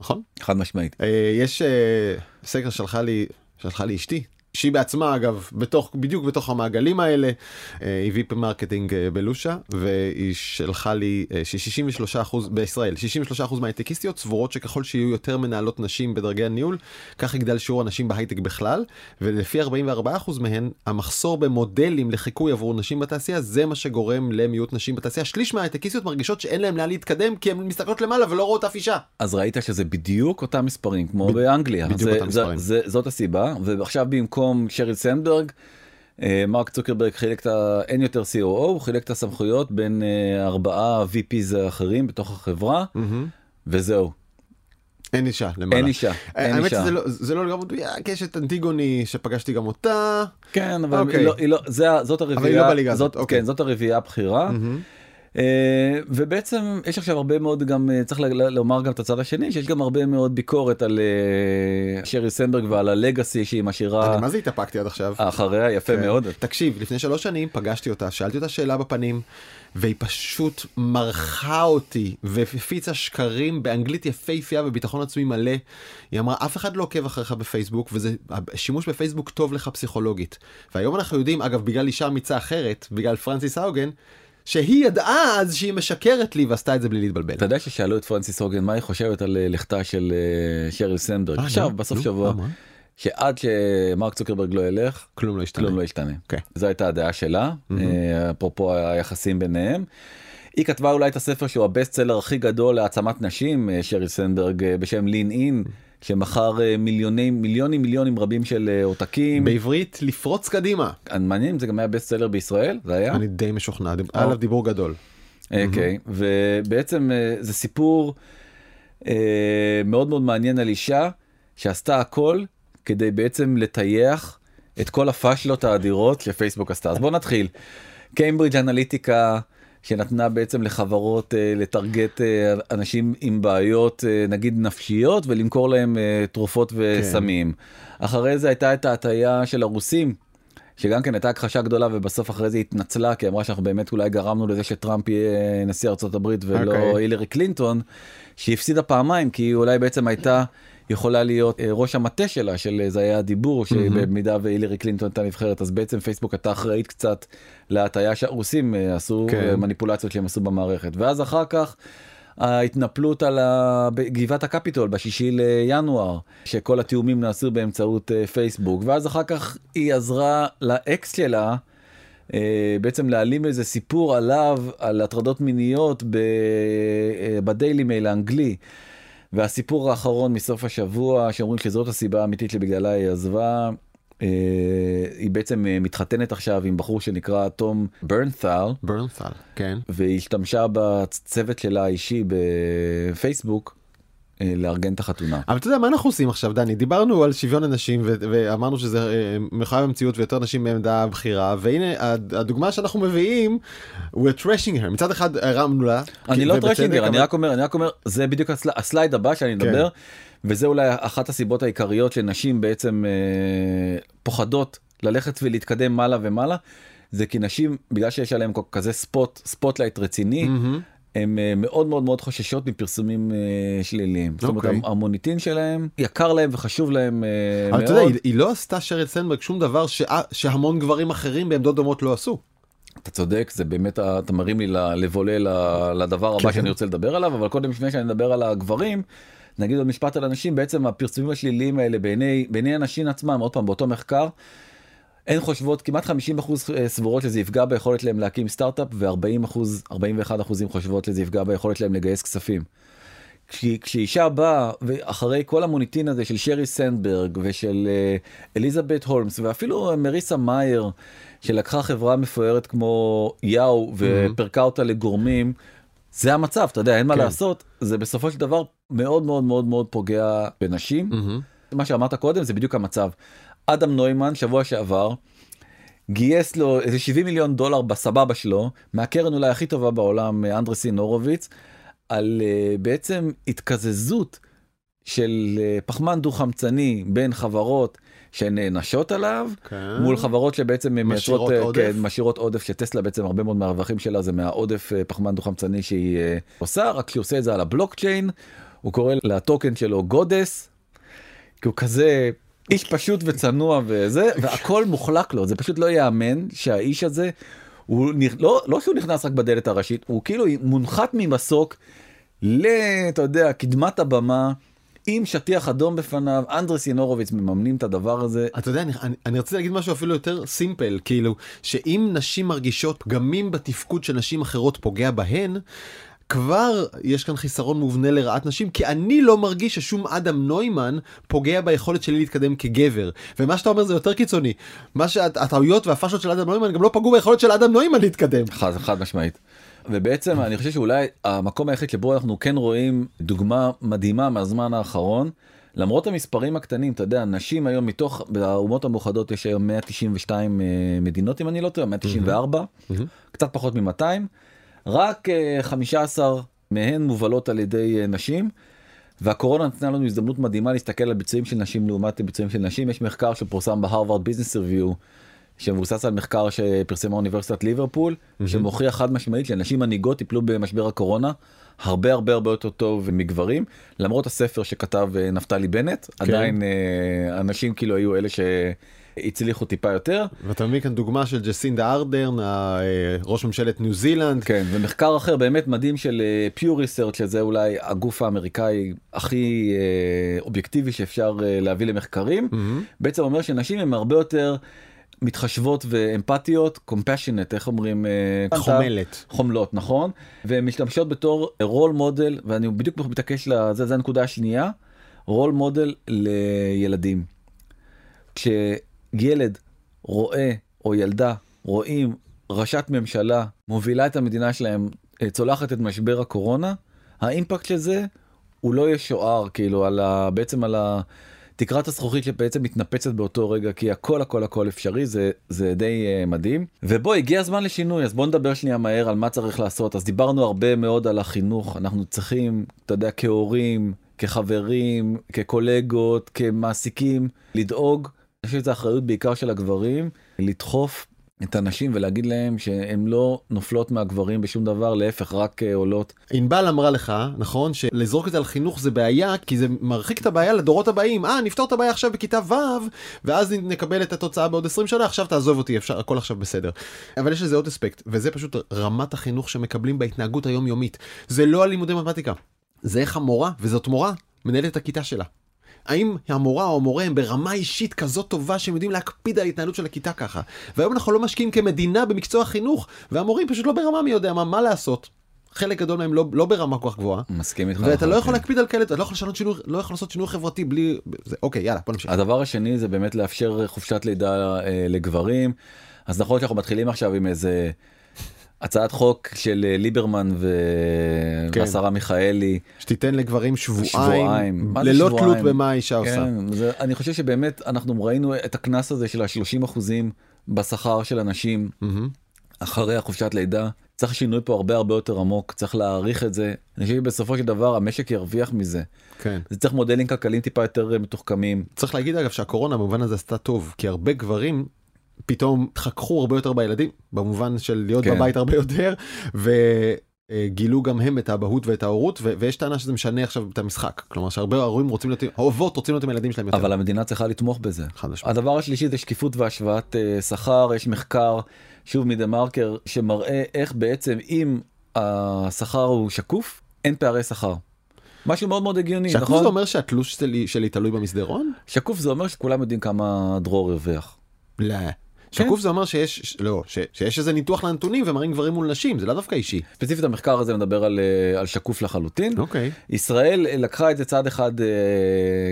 נכון? חד משמעית. אה, יש אה, סקר שלחה לי, שלחה לי אשתי, שהיא בעצמה אגב בתוך בדיוק בתוך המעגלים האלה אה, היא VP marketing אה, בלושה והיא שלחה לי אה, ש-63% בישראל 63% מהייטקיסטיות סבורות שככל שיהיו יותר מנהלות נשים בדרגי הניהול כך יגדל שיעור הנשים בהייטק בכלל ולפי 44% מהן המחסור במודלים לחיקוי עבור נשים בתעשייה זה מה שגורם למיעוט נשים בתעשייה שליש מהייטקיסטיות מרגישות שאין להם לאן להתקדם כי הן מסתכלות למעלה ולא רואות אף אישה. אז ראית שזה בדיוק אותם מספרים כמו ב- באנגליה. בדיוק זה, אותם זה, מספרים. זה, זאת הסיבה ועכשיו במקום שריל סנדברג. אה, מרק צוקרברג חילק את ה... אין יותר COO, הוא חילק את הסמכויות בין אה, ארבעה VPs האחרים בתוך החברה, וזהו. אין אישה למעלה. אין אישה, אין האמת אישה. שזה לא, זה לא לגמרי מדויק, יש את אנטיגוני שפגשתי גם אותה. כן, אבל אוקיי. היא לא, היא לא, זה, ה- זאת הרביעייה, היא לא בליגה הזאת, זאת, אוקיי. כן, זאת הרביעייה הבכירה. אה, ובעצם יש עכשיו הרבה מאוד גם אה, צריך לומר גם את הצד השני שיש גם הרבה מאוד ביקורת על אה, שרי סנברג ועל הלגאסי שהיא משאירה מה זה התאפקתי עד עכשיו? אחריה יפה כן. מאוד תקשיב, לפני שלוש שנים פגשתי אותה, שאלתי אותה שאלה בפנים, והיא פשוט מרחה אותי והפיצה שקרים באנגלית יפהפייה וביטחון עצמי מלא. היא אמרה, אף אחד לא עוקב אחריך בפייסבוק, וזה, השימוש בפייסבוק טוב לך פסיכולוגית. והיום אנחנו יודעים, אגב, בגלל אישה אמיצה אחרת, בגלל פרנסיס האוגן, שהיא ידעה אז שהיא משקרת לי ועשתה את זה בלי להתבלבל. אתה יודע ששאלו את פרנסיס הוגן מה היא חושבת על אה, לכתה של אה, שריל סנדברג אה, עכשיו בסוף שבוע? שעד שמרק צוקרברג לא ילך כלום לא השתנה. כלום לא ישתנה. אוקיי. זו הייתה הדעה שלה, אה, אפרופו היחסים ביניהם. היא כתבה אולי את הספר שהוא הבסט סלר הכי גדול להעצמת נשים, שריל סנדברג, בשם לין אין, שמכר אה, מיליונים, מיליונים מיליונים רבים של אה, עותקים. בעברית, לפרוץ קדימה. מעניין אם זה גם היה בסט סלר בישראל, זה היה? אני די משוכנע, דיב- עליו דיבור גדול. אוקיי, ובעצם אה, זה סיפור אה, מאוד מאוד מעניין על אישה שעשתה הכל כדי בעצם לטייח את כל הפאשלות האדירות שפייסבוק עשתה. אז בוא נתחיל. קיימברידג' אנליטיקה שנתנה בעצם לחברות אה, לטרגט אה, אנשים עם בעיות אה, נגיד נפשיות ולמכור להם תרופות וסמים. אחרי זה הייתה את ההטייה של הרוסים שגם כן הייתה הכחשה גדולה ובסוף אחרי זה התנצלה כי אמרה שאנחנו באמת אולי גרמנו לזה שטראמפ יהיה נשיא ארצות הברית ולא אוקיי. הילרי קלינטון שהפסידה פעמיים כי היא אולי בעצם הייתה יכולה להיות אה, ראש המטה שלה של אה, זה היה הדיבור שבמידה והילרי קלינטון הייתה נבחרת אז בעצם פייסבוק הייתה אחראית קצת להטייה שהרוסים אה, עשו כן. אה, מניפולציות שהם עשו במערכת ואז אחר כך. ההתנפלות על בגבעת הקפיטול בשישי לינואר שכל התיאומים נעשו באמצעות אה, פייסבוק ואז אחר כך היא עזרה לאקס שלה אה, בעצם להעלים איזה סיפור עליו על הטרדות מיניות אה, בדיילי מייל האנגלי. והסיפור האחרון מסוף השבוע שאומרים שזאת הסיבה האמיתית שבגללה היא עזבה. אה, היא בעצם אה, מתחתנת עכשיו עם בחור שנקרא תום ברנת'ל ברנסל, כן. והיא השתמשה בצוות שלה האישי בפייסבוק לארגן את החתונה. אבל אתה יודע מה אנחנו עושים עכשיו דני דיברנו על שוויון הנשים ואמרנו שזה אה, מחויב המציאות ויותר נשים בעמדה בכירה והנה הד- הדוגמה שאנחנו מביאים we're trashing her מצד אחד הרמנו לה. אני לא ובצדק, trashing her, אני רק אומר, אני רק אומר, זה בדיוק הסל- ה slide הבא שאני כן. מדבר, וזה אולי אחת הסיבות העיקריות שנשים בעצם אה, פוחדות ללכת ולהתקדם מעלה ומעלה, זה כי נשים, בגלל שיש עליהם כזה spot, spotlight רציני, מהמם. הן אה, מאוד מאוד מאוד חוששות מפרסומים אה, שליליים. זאת אומרת, אוקיי. המוניטין שלהם יקר להם וחשוב להם אה, אבל מאוד. אתה יודע היא- היא לא עשתה שריל סנדברג שום דבר שה- שהמון גברים אחרים בעמדות דומות לא עשו. אתה צודק זה באמת אתה מרים לי ל- לבולה ל- לדבר הבא כן. שאני רוצה לדבר עליו אבל קודם לפני שאני אדבר על הגברים נגיד עוד משפט על הנשים בעצם הפרסומים השליליים האלה בעיני בעיני הנשים עצמם עוד פעם באותו מחקר. הן חושבות כמעט 50 אחוז סבורות שזה יפגע ביכולת להם להקים סטארט-אפ ו-40 אחוז 41 אחוזים חושבות שזה יפגע ביכולת להם לגייס כספים. כש- כשאישה באה ואחרי כל המוניטין הזה של שרי סנדברג ושל אה, אליזבת הולמס ואפילו אה, מריסה מאייר שלקחה חברה מפוארת כמו יאו ופרקה אותה לגורמים זה המצב אתה יודע אין מה כן. לעשות זה בסופו של דבר מאוד מאוד מאוד מאוד פוגע בנשים מה שאמרת קודם זה בדיוק המצב. אדם נוימן שבוע שעבר גייס לו איזה 70 מיליון דולר בסבבה שלו מהקרן אולי הכי טובה בעולם אה, אנדרסין הורוביץ על uh, בעצם התקזזות של uh, פחמן דו חמצני בין חברות שנענשות עליו כן. מול חברות שבעצם משאירות מייצרות, עודף. כן, משאירות עודף שטסלה בעצם הרבה מאוד מהרווחים שלה זה מהעודף אה, פחמן דו חמצני שהיא אה, עושה רק שהיא עושה את זה על הבלוקצ'יין הוא קורא לטוקן שלו גודס כי הוא כזה איש פשוט וצנוע וזה והכל מוחלק לו. זה פשוט לא ייאמן שהאיש הזה הוא לא לא שהוא נכנס רק בדלת הראשית הוא כאילו מונחת ממסוק ל... אתה יודע קדמת הבמה עם שטיח אדום בפניו אנדרס ינורוביץ מממנים את הדבר הזה. אתה יודע, אני, אני, אני רציתי להגיד משהו אפילו יותר סימפל, כאילו, שאם נשים מרגישות פגמים בתפקוד של נשים אחרות פוגע בהן, כבר יש כאן חיסרון מובנה לרעת נשים, כי אני לא מרגיש ששום אדם נוימן פוגע ביכולת שלי להתקדם כגבר. ומה שאתה אומר זה יותר קיצוני. מה שהטעויות והפאשות של אדם נוימן גם לא פגעו ביכולת של אדם נוימן להתקדם. חד, חד משמעית. ובעצם אני חושב שאולי המקום היחיד שבו אנחנו כן רואים דוגמה מדהימה מהזמן האחרון. למרות המספרים הקטנים אתה יודע נשים היום מתוך האומות המאוחדות יש היום 192 אה, מדינות אם אני לא טועה 194 קצת פחות מ-200 רק אה, 15 מהן מובלות על ידי אה, נשים. והקורונה נתנה לנו הזדמנות מדהימה להסתכל על ביצועים של נשים לעומת ביצועים של נשים. יש מחקר שפורסם בהרווארד ביזנס ריוויו שמבוסס על מחקר שפרסמה אוניברסיטת ליברפול שמוכיח חד משמעית שנשים מנהיגות טיפלו במשבר הקורונה הרבה הרבה הרבה יותר טוב מגברים למרות הספר שכתב אה, נפתלי בנט עדיין אה, הנשים כאילו היו אלה שהצליחו טיפה יותר. ואתה מביא כאן דוגמה של ג'סינדה ארדרן, אה, ראש ממשלת ניו זילנד. כן ומחקר אחר באמת מדהים של Pew Research שזה אולי הגוף האמריקאי הכי אה, אובייקטיבי שאפשר אה, להביא למחקרים בעצם אומר שנשים הן הרבה יותר מתחשבות ואמפתיות compassionate איך אומרים אה, חומלת. חומלות נכון והן משתמשות בתור role model ואני בדיוק מתעקש לזה זה הנקודה השנייה רול מודל לילדים. כשילד רואה או ילדה רואים ראשת ממשלה מובילה את המדינה שלהם אה, צולחת את משבר הקורונה האימפקט של זה הוא לא ישוער כאילו על ה... בעצם על ה... תקרת הזכוכית שבעצם מתנפצת באותו רגע כי הכל הכל הכל אפשרי זה זה די uh, מדהים ובוא הגיע הזמן לשינוי אז בוא נדבר שנייה מהר על מה צריך לעשות אז דיברנו הרבה מאוד על החינוך אנחנו צריכים אתה יודע כהורים כחברים כקולגות כמעסיקים לדאוג. אני חושב שזו אחריות בעיקר של הגברים לדחוף את הנשים ולהגיד להם שהן לא נופלות מהגברים בשום דבר להפך רק אה, עולות ענבל אמרה לך, נכון, שלזרוק את זה על חינוך זה בעיה, כי זה מרחיק את הבעיה לדורות הבאים. אה, נפתור את הבעיה עכשיו בכיתה ו', ואז נקבל את התוצאה בעוד 20 שנה, עכשיו תעזוב אותי, אפשר, הכל עכשיו בסדר. אבל יש לזה עוד אספקט, וזה פשוט רמת החינוך שמקבלים בהתנהגות היומיומית. זה לא הלימודי מתמטיקה, זה איך המורה, וזאת מורה, מנהלת את הכיתה שלה. האם המורה או המורה הם ברמה אישית כזאת טובה שהם יודעים להקפיד על ההתנהלות של הכיתה ככה? והיום אנחנו לא משקיעים כמדינה במקצוע החינוך, והמורים פשוט לא ברמה מי יודע מה, מה לעשות. חלק גדול מהם לא, לא ברמה כל כך גבוהה. מסכים איתך. ואתה לא. יכול להקפיד על כאלה, אתה לא יכול לשנות שינוי, לא יכול לעשות שינוי חברתי בלי... זה, אוקיי, יאללה, בוא נמשיך. הדבר השני זה באמת לאפשר חופשת לידה אה, לגברים אז נכון שאנחנו מתחילים עכשיו עם איזה הצעת חוק של אה, ליברמן. כן. והשרה מיכאלי שתיתן לגברים שבועיים, שבועיים. ללא שבועיים? תלות במה האישה עושה. כן, זה, אני חושב שבאמת אנחנו ראינו את הקנס הזה של ה-30 אחוזים בשכר של אנשים מהמם. אחרי החופשת לידה צריך שינוי פה הרבה הרבה יותר עמוק צריך להעריך את זה אני חושב שבסופו של דבר המשק ירוויח מזה כן. זה צריך מודלים כלכליים טיפה יותר אה, מתוחכמים צריך להגיד אגב שהקורונה במובן הזה עשתה טוב, כי הרבה גברים פתאום התחככו הרבה יותר בילדים, במובן של להיות כן. בבית הרבה יותר, וגילו גם הם את האבהות ואת ההורות, ו- ויש טענה שזה משנה עכשיו את המשחק. כלומר שהרבה ההורים רוצים להיות, האבות רוצים להיות עם הילדים שלהם יותר. אבל המדינה צריכה לתמוך בזה. הדבר השלישי זה שקיפות והשוואת אה, שכר יש מחקר שוב מדה מרקר שמראה איך בעצם אם השכר הוא שקוף אין פערי שכר. משהו מאוד מאוד הגיוני שקוף נכון? זה אומר שהתלוש שלי, שלי תלוי במסדרון? שקוף זה אומר שכולם יודעים כמה דרור הרוויח. לא. שקוף זה אומר שיש, לא, ש- שיש איזה ניתוח לנתונים ומראים גברים מול נשים, זה לאו דווקא אישי. ספציפית המחקר הזה מדבר על, אה, על שקוף לחלוטין. אוקיי. ישראל אה, לקחה את זה צעד אחד אה,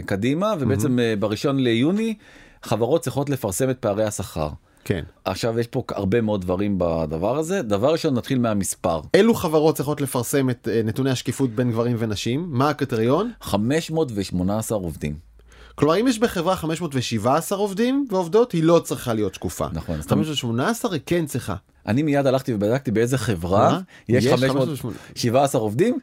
קדימה ובעצם אה, בראשון ליוני חברות צריכות לפרסם את פערי השכר. כן. עכשיו יש פה הרבה מאוד דברים בדבר הזה דבר ראשון נתחיל מהמספר אילו חברות צריכות לפרסם את נתוני השקיפות בין גברים ונשים? מה הקריטריון? 518 עובדים. כלומר אם יש בחברה 517 עובדים ועובדות היא לא צריכה להיות שקופה. נכון, אז 518 היא כן צריכה. אני מיד הלכתי ובדקתי באיזה חברה מה? יש יש 517 עובדים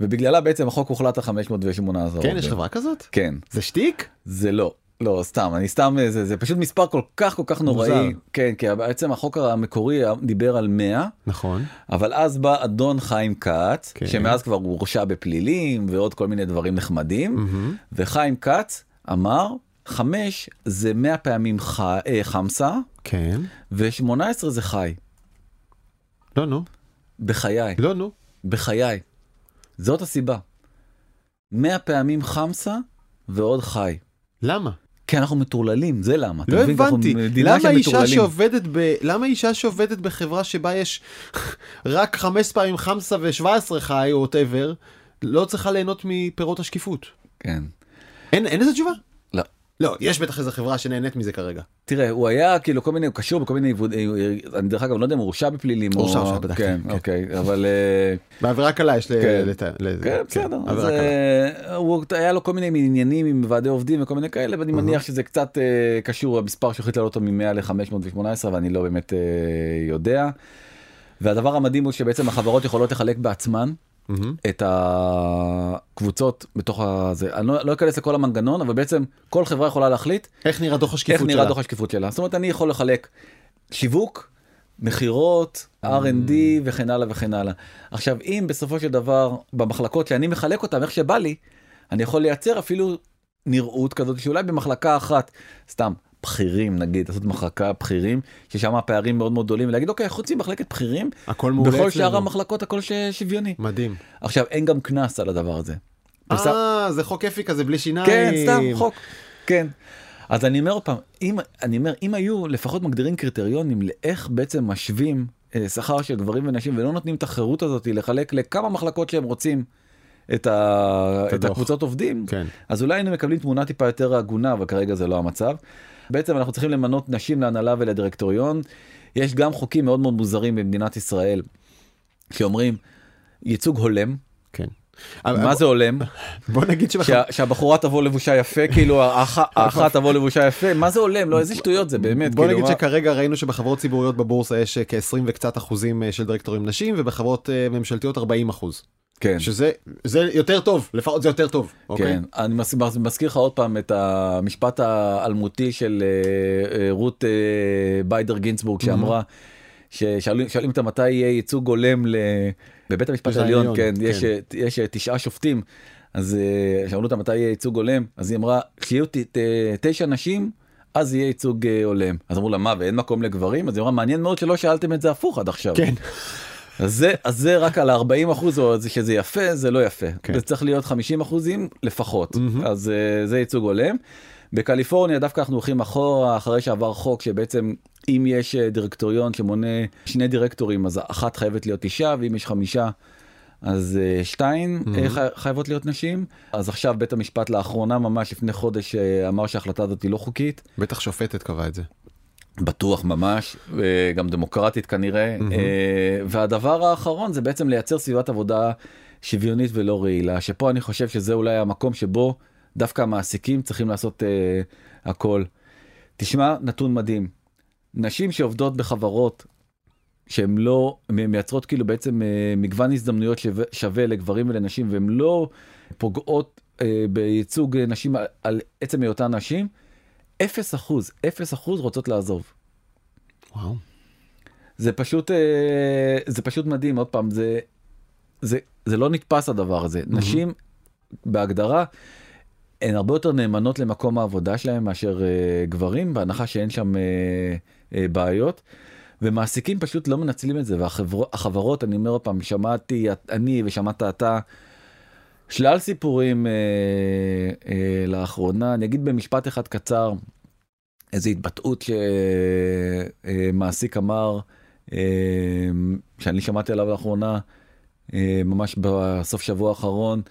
ובגללה בעצם החוק הוחלט על 518 כן יש חברה כזאת? כן זה שטיק? זה לא לא סתם אני סתם זה זה פשוט מספר כל כך כל כך נוראי מוזר. כן כי בעצם החוק המקורי דיבר על 100 נכון. אבל אז בא אדון חיים כץ כן. שמאז כבר הוא הורשע בפלילים ועוד כל מיני דברים נחמדים מהמם. וחיים כץ אמר חמש זה 100 פעמים ח... אה, חמסה, כן. ו-18 זה חי. לא, נו. בחיי. לא, נו. בחיי. זאת הסיבה. 100 פעמים חמסה ועוד חי. למה? כי אנחנו מטורללים, זה למה. לא הבנתי. למה אישה. שעובדת ב... למה אישה שעובדת בחברה שבה יש רק חמש פעמים חמסה ו-17 חי או וואטאבר, לא צריכה ליהנות מפירות השקיפות? כן. אין, אין איזה תשובה? לא. לא, יש בטח איזה חברה שנהנית מזה כרגע. תראה, הוא היה כאילו כל מיני, הוא קשור בכל מיני אה, אה, אני דרך אגב לא יודע אם הוא הורשע בפלילים או... הורשע, הורשע, בדקתי, כן, כן. אוקיי, אבל... אה, בעבירה קלה יש. כן. לת... ל... כן, בסדר. אז הוא היה לו כל מיני עניינים עם ועדי עובדים וכל מיני כאלה, ואני מניח שזה קצת קשור, המספר שהחליט לעלות אותו מ-100 ל-518, ואני לא באמת יודע. והדבר המדהים הוא שבעצם החברות יכולות לחלק בעצמן מהמם. את הקבוצות בתוך הזה. אני לא לא אכנס לכל המנגנון, אבל בעצם כל חברה יכולה להחליט איך נראה דוח השקיפות איך שלה? נראה דוח השקיפות שלה. זאת אומרת, אני יכול לחלק שיווק, מכירות, R&D וכן הלאה וכן הלאה. עכשיו, אם בסופו של דבר, במחלקות שאני מחלק אותם איך שבא לי, אני יכול לייצר אפילו נראות כזאת שאולי במחלקה אחת, סתם, בכירים נגיד, לעשות מחלקה בכירים, ששם הפערים מאוד מאוד גדולים, ולהגיד, אוקיי, חוץ ממחלקת בכירים, הכל מעולה בכל שאר. המחלקות הכל ש- שוויוני. מדהים. עכשיו, אין גם קנס על הדבר הזה. אה, זה חוק אפי כזה בלי שיניים. כן, סתם חוק. כן. אז אני אומר עוד פעם, אם, אני אומר, אם היו לפחות מגדירים קריטריונים לאיך בעצם משווים אה, שכר של גברים ונשים ולא נותנים את החירות הזאת לחלק לכמה מחלקות שהם רוצים את, ה... את. הקבוצות עובדים, כן. אז אולי היינו מקבלים תמונה טיפה יותר הגונה, אבל כרגע זה לא המצב. בעצם אנחנו צריכים למנות נשים להנהלה ולדירקטוריון. יש גם חוקים מאוד מאוד מוזרים במדינת ישראל, שאומרים ייצוג הולם. כן. מה זה הולם? בוא נגיד שהבחורה תבוא לבושה יפה כאילו האח- האחת תבוא לבושה יפה מה זה הולם לא איזה שטויות זה באמת בוא כאילו, נגיד שכרגע ראינו שבחברות ציבוריות בבורסה יש אה, כ-20 וקצת אחוזים אה, של דירקטורים נשים ובחברות אה, ממשלתיות 40 אחוז. כן שזה זה יותר טוב לפחות זה יותר טוב. אוקיי? כן אני מז- מז- מזכיר לך עוד פעם את המשפט האלמותי של אה, אה, רות אה, ביידר גינצבורג שאמרה ששואלים שואלים אותה מתי יהיה ייצוג הולם ל- בבית המשפט העליון כן כן. יש יש תשעה שופטים אז שאלו אותה מתי יהיה ייצוג הולם אז היא אמרה כשיהיו תשע נשים. אז יהיה ייצוג הולם אז אמרו לה מה ואין מקום לגברים אז היא אמרה מעניין מאוד שלא שאלתם את זה הפוך עד עכשיו כן. אז זה אז זה רק על 40 אחוז או זה שזה יפה זה לא יפה כן. זה צריך להיות 50 אחוזים לפחות מהמם. אז אה, זה ייצוג הולם. בקליפורניה דווקא אנחנו הולכים אחורה אחרי שעבר חוק שבעצם אם יש אה, דירקטוריון שמונה שני דירקטורים אז אחת חייבת להיות אישה ואם יש חמישה אז אה, שתיים חי- חייבות להיות נשים אז עכשיו בית המשפט לאחרונה ממש לפני חודש אמר שההחלטה הזאת היא לא חוקית בטח שופטת קבעה את זה. בטוח ממש, גם דמוקרטית כנראה. אה, והדבר האחרון זה בעצם לייצר סביבת עבודה שוויונית ולא רעילה, שפה אני חושב שזה אולי המקום שבו דווקא המעסיקים צריכים לעשות אה, הכל. תשמע, נתון מדהים. נשים שעובדות בחברות שהן לא מייצרות כאילו בעצם אה, מגוון הזדמנויות שווה, שווה לגברים ולנשים והן לא פוגעות אה, בייצוג נשים על, על עצם היותן נשים, אפס אחוז, אפס אחוז רוצות לעזוב. וואו. זה פשוט אה, זה פשוט מדהים עוד פעם זה זה זה לא נתפס הדבר הזה נשים בהגדרה הן הרבה יותר נאמנות למקום העבודה שלהם מאשר אה, גברים בהנחה שאין שם אה, אה, בעיות. ומעסיקים פשוט לא מנצלים את זה והחברות אני אומר עוד פעם שמעתי אני ושמעת אתה שלל סיפורים אה, אה, לאחרונה. אני אגיד במשפט אחד קצר איזו התבטאות שמעסיק אמר אה, שאני שמעתי עליו לאחרונה אה, ממש בסוף שבוע האחרון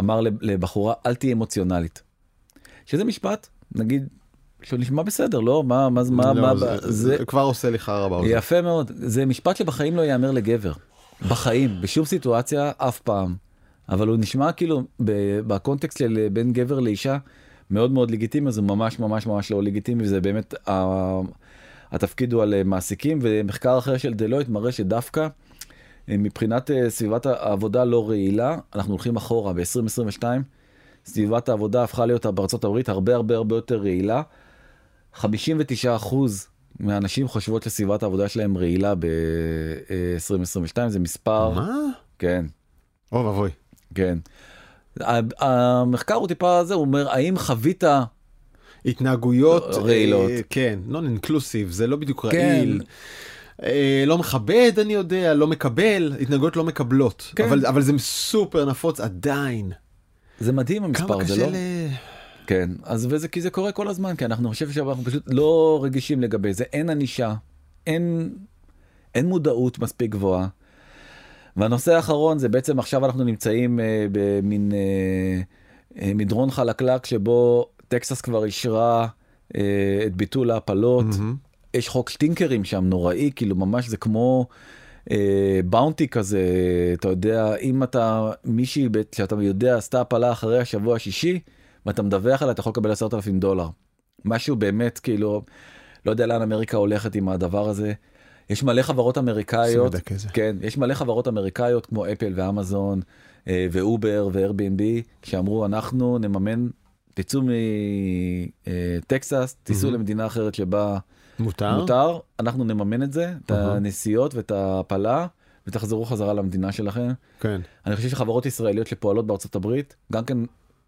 אמר לב- לבחורה אל תהיי אמוציונלית. שזה משפט נגיד שהוא נשמע בסדר לא? מה מה מה לא, מה זה- זה זה כבר עושה לי חרא באוזן. יפה מאוד. זה משפט שבחיים לא ייאמר לגבר. בחיים בשום סיטואציה אף פעם אבל הוא נשמע כאילו ב- בקונטקסט של בין גבר לאישה מאוד מאוד לגיטימי זה ממש ממש ממש לא לגיטימי וזה באמת ה- התפקיד הוא על אה, מעסיקים ומחקר אחר של דלויט מראה שדווקא אה, מבחינת אה, סביבת העבודה לא רעילה אנחנו הולכים אחורה ב-2022 סביבת העבודה הפכה להיות בארצות הברית הרבה הרבה הרבה יותר רעילה. 59 אחוז מהאנשים חושבות שסביבת העבודה שלהם רעילה ב-2022 זה מספר מה? כן אוי ואבוי. כן. המחקר הוא טיפה זה הוא אומר האם חווית התנהגויות לא, רעילות. אה, כן נון אינקלוסיב זה לא בדיוק כן. רעיל. אה, לא מכבד אני יודע לא מקבל התנהגויות לא מקבלות כן. אבל אבל זה סופר נפוץ עדיין. זה מדהים כמה המספר, זה קשה לא? ל... כן, אז וזה כי זה קורה כל הזמן, כי אנחנו חושב שאנחנו פשוט לא רגישים לגבי זה, אין ענישה, אין, אין מודעות מספיק גבוהה. והנושא האחרון זה בעצם עכשיו אנחנו נמצאים אה, במין אה, אה, מדרון חלקלק שבו טקסס כבר אישרה אה, את ביטול ההפלות. מהמם. יש חוק שטינקרים שם נוראי, כאילו ממש זה כמו אה, באונטי כזה, אתה יודע, אם אתה מישהי שאתה יודע עשתה הפלה אחרי השבוע השישי, ואתה מדווח עליה, אתה יכול לקבל עשרת אלפים דולר. משהו באמת כאילו, לא יודע לאן אמריקה הולכת עם הדבר הזה. יש מלא חברות אמריקאיות, את. כן, יש מלא חברות אמריקאיות כמו אפל ואמזון אה, ואובר ואיירביאנבי, שאמרו אנחנו נממן, תצאו מטקסס, תיסעו מהמם. למדינה אחרת שבה מותר? מותר, אנחנו נממן את זה, את אהה. הנסיעות ואת ההפלה, ותחזרו חזרה למדינה שלכם. כן. אני חושב שחברות ישראליות שפועלות בארצות הברית, גם כן,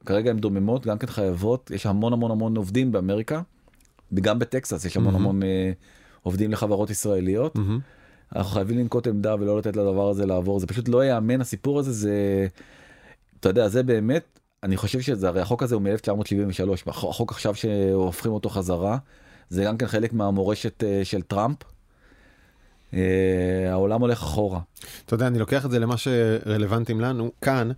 כרגע הן דוממות, גם כן חייבות, יש המון המון המון עובדים באמריקה, וגם בטקסס יש המון מהמם. המון אה, עובדים לחברות ישראליות. מהמם. אנחנו חייבים לנקוט עמדה ולא לתת לדבר הזה לעבור, זה פשוט לא ייאמן הסיפור הזה, זה, אתה יודע, זה באמת, אני חושב שזה, הרי החוק הזה הוא מ-1973, החוק עכשיו שהופכים אותו חזרה, זה גם כן חלק מהמורשת אה, של טראמפ. אה, העולם הולך אחורה. אתה יודע, אני לוקח את זה למה שרלוונטיים לנו כאן.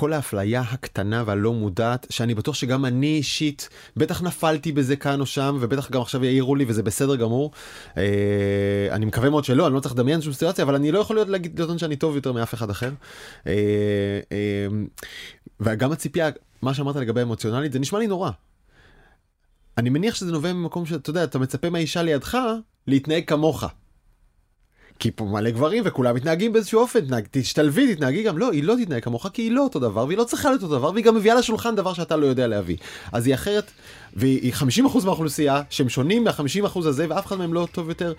כל האפליה הקטנה והלא מודעת, שאני בטוח שגם אני אישית, בטח נפלתי בזה כאן או שם, ובטח גם עכשיו יעירו לי וזה בסדר גמור. אה, אני מקווה מאוד שלא, אני לא צריך לדמיין שום סיטואציה, אבל אני לא יכול להיות להגיד לטעון שאני טוב יותר מאף אחד אחר. אה, אה, וגם הציפייה, מה שאמרת לגבי אמוציונלית, זה נשמע לי נורא. אני מניח שזה נובע ממקום שאתה יודע, אתה מצפה מהאישה לידך להתנהג כמוך. כי פה מלא גברים וכולם מתנהגים באיזשהו אופן, תנהג, תשתלבי, תתנהגי גם, לא, היא לא תתנהג כמוך כי היא לא אותו דבר והיא לא צריכה להיות אותו דבר והיא גם מביאה לשולחן דבר שאתה לא יודע להביא. אז היא אחרת, והיא 50% מהאוכלוסייה שהם שונים מה-50% הזה ואף אחד מהם לא טוב יותר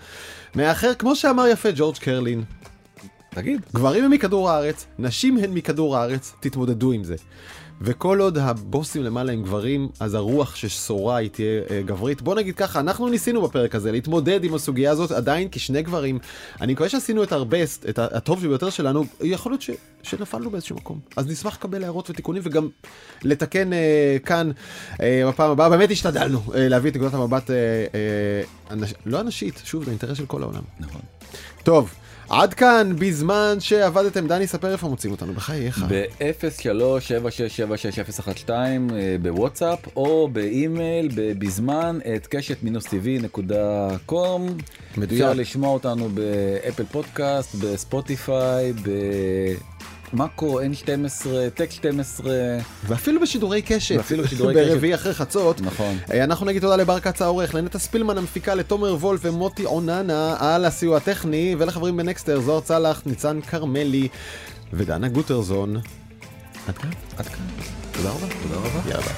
מהאחר, כמו שאמר יפה ג'ורג' קרלין, תגיד. גברים הם מכדור הארץ, נשים הן מכדור הארץ, תתמודדו עם זה. וכל עוד הבוסים למעלה הם גברים, אז הרוח ששורה היא תהיה אה, גברית. בוא נגיד ככה, אנחנו ניסינו בפרק הזה להתמודד עם הסוגיה הזאת עדיין כשני גברים. אני מקווה שעשינו את הרבה, את הטוב ביותר שלנו, יכול להיות ש, שנפלנו באיזשהו מקום. אז נשמח לקבל הערות ותיקונים וגם לתקן אה, כאן אה, בפעם הבאה. באמת השתדלנו אה, להביא את נקודת המבט, אה, אה, אנש, לא אנשית, שוב, זה אינטרס של כל העולם. נכון. טוב, עד כאן בזמן שעבדתם. דני, ספר איפה מוצאים אותנו, בחייך. ב-03776012 אה, בוואטסאפ או באימייל בזמן את קשת מינוס טבעי נקודה קום. מדויק. אפשר לשמוע אותנו באפל פודקאסט, בספוטיפיי, במאקו N12, טק 12, ואפילו בשידורי קשת, ואפילו בשידורי קשת. ברביעי אחרי חצות. נכון. אה, אנחנו נגיד תודה לבר כץ העורך, לנטע ספילמן המפיקה, לתומר וולף ומוטי אוננה על הסיוע הטכני, ולחברים בנקסטר, זוהר צלח, ניצן כרמלי ודנה גוטרזון. עד כאן. עד כאן. תודה רבה. תודה רבה. יאללה.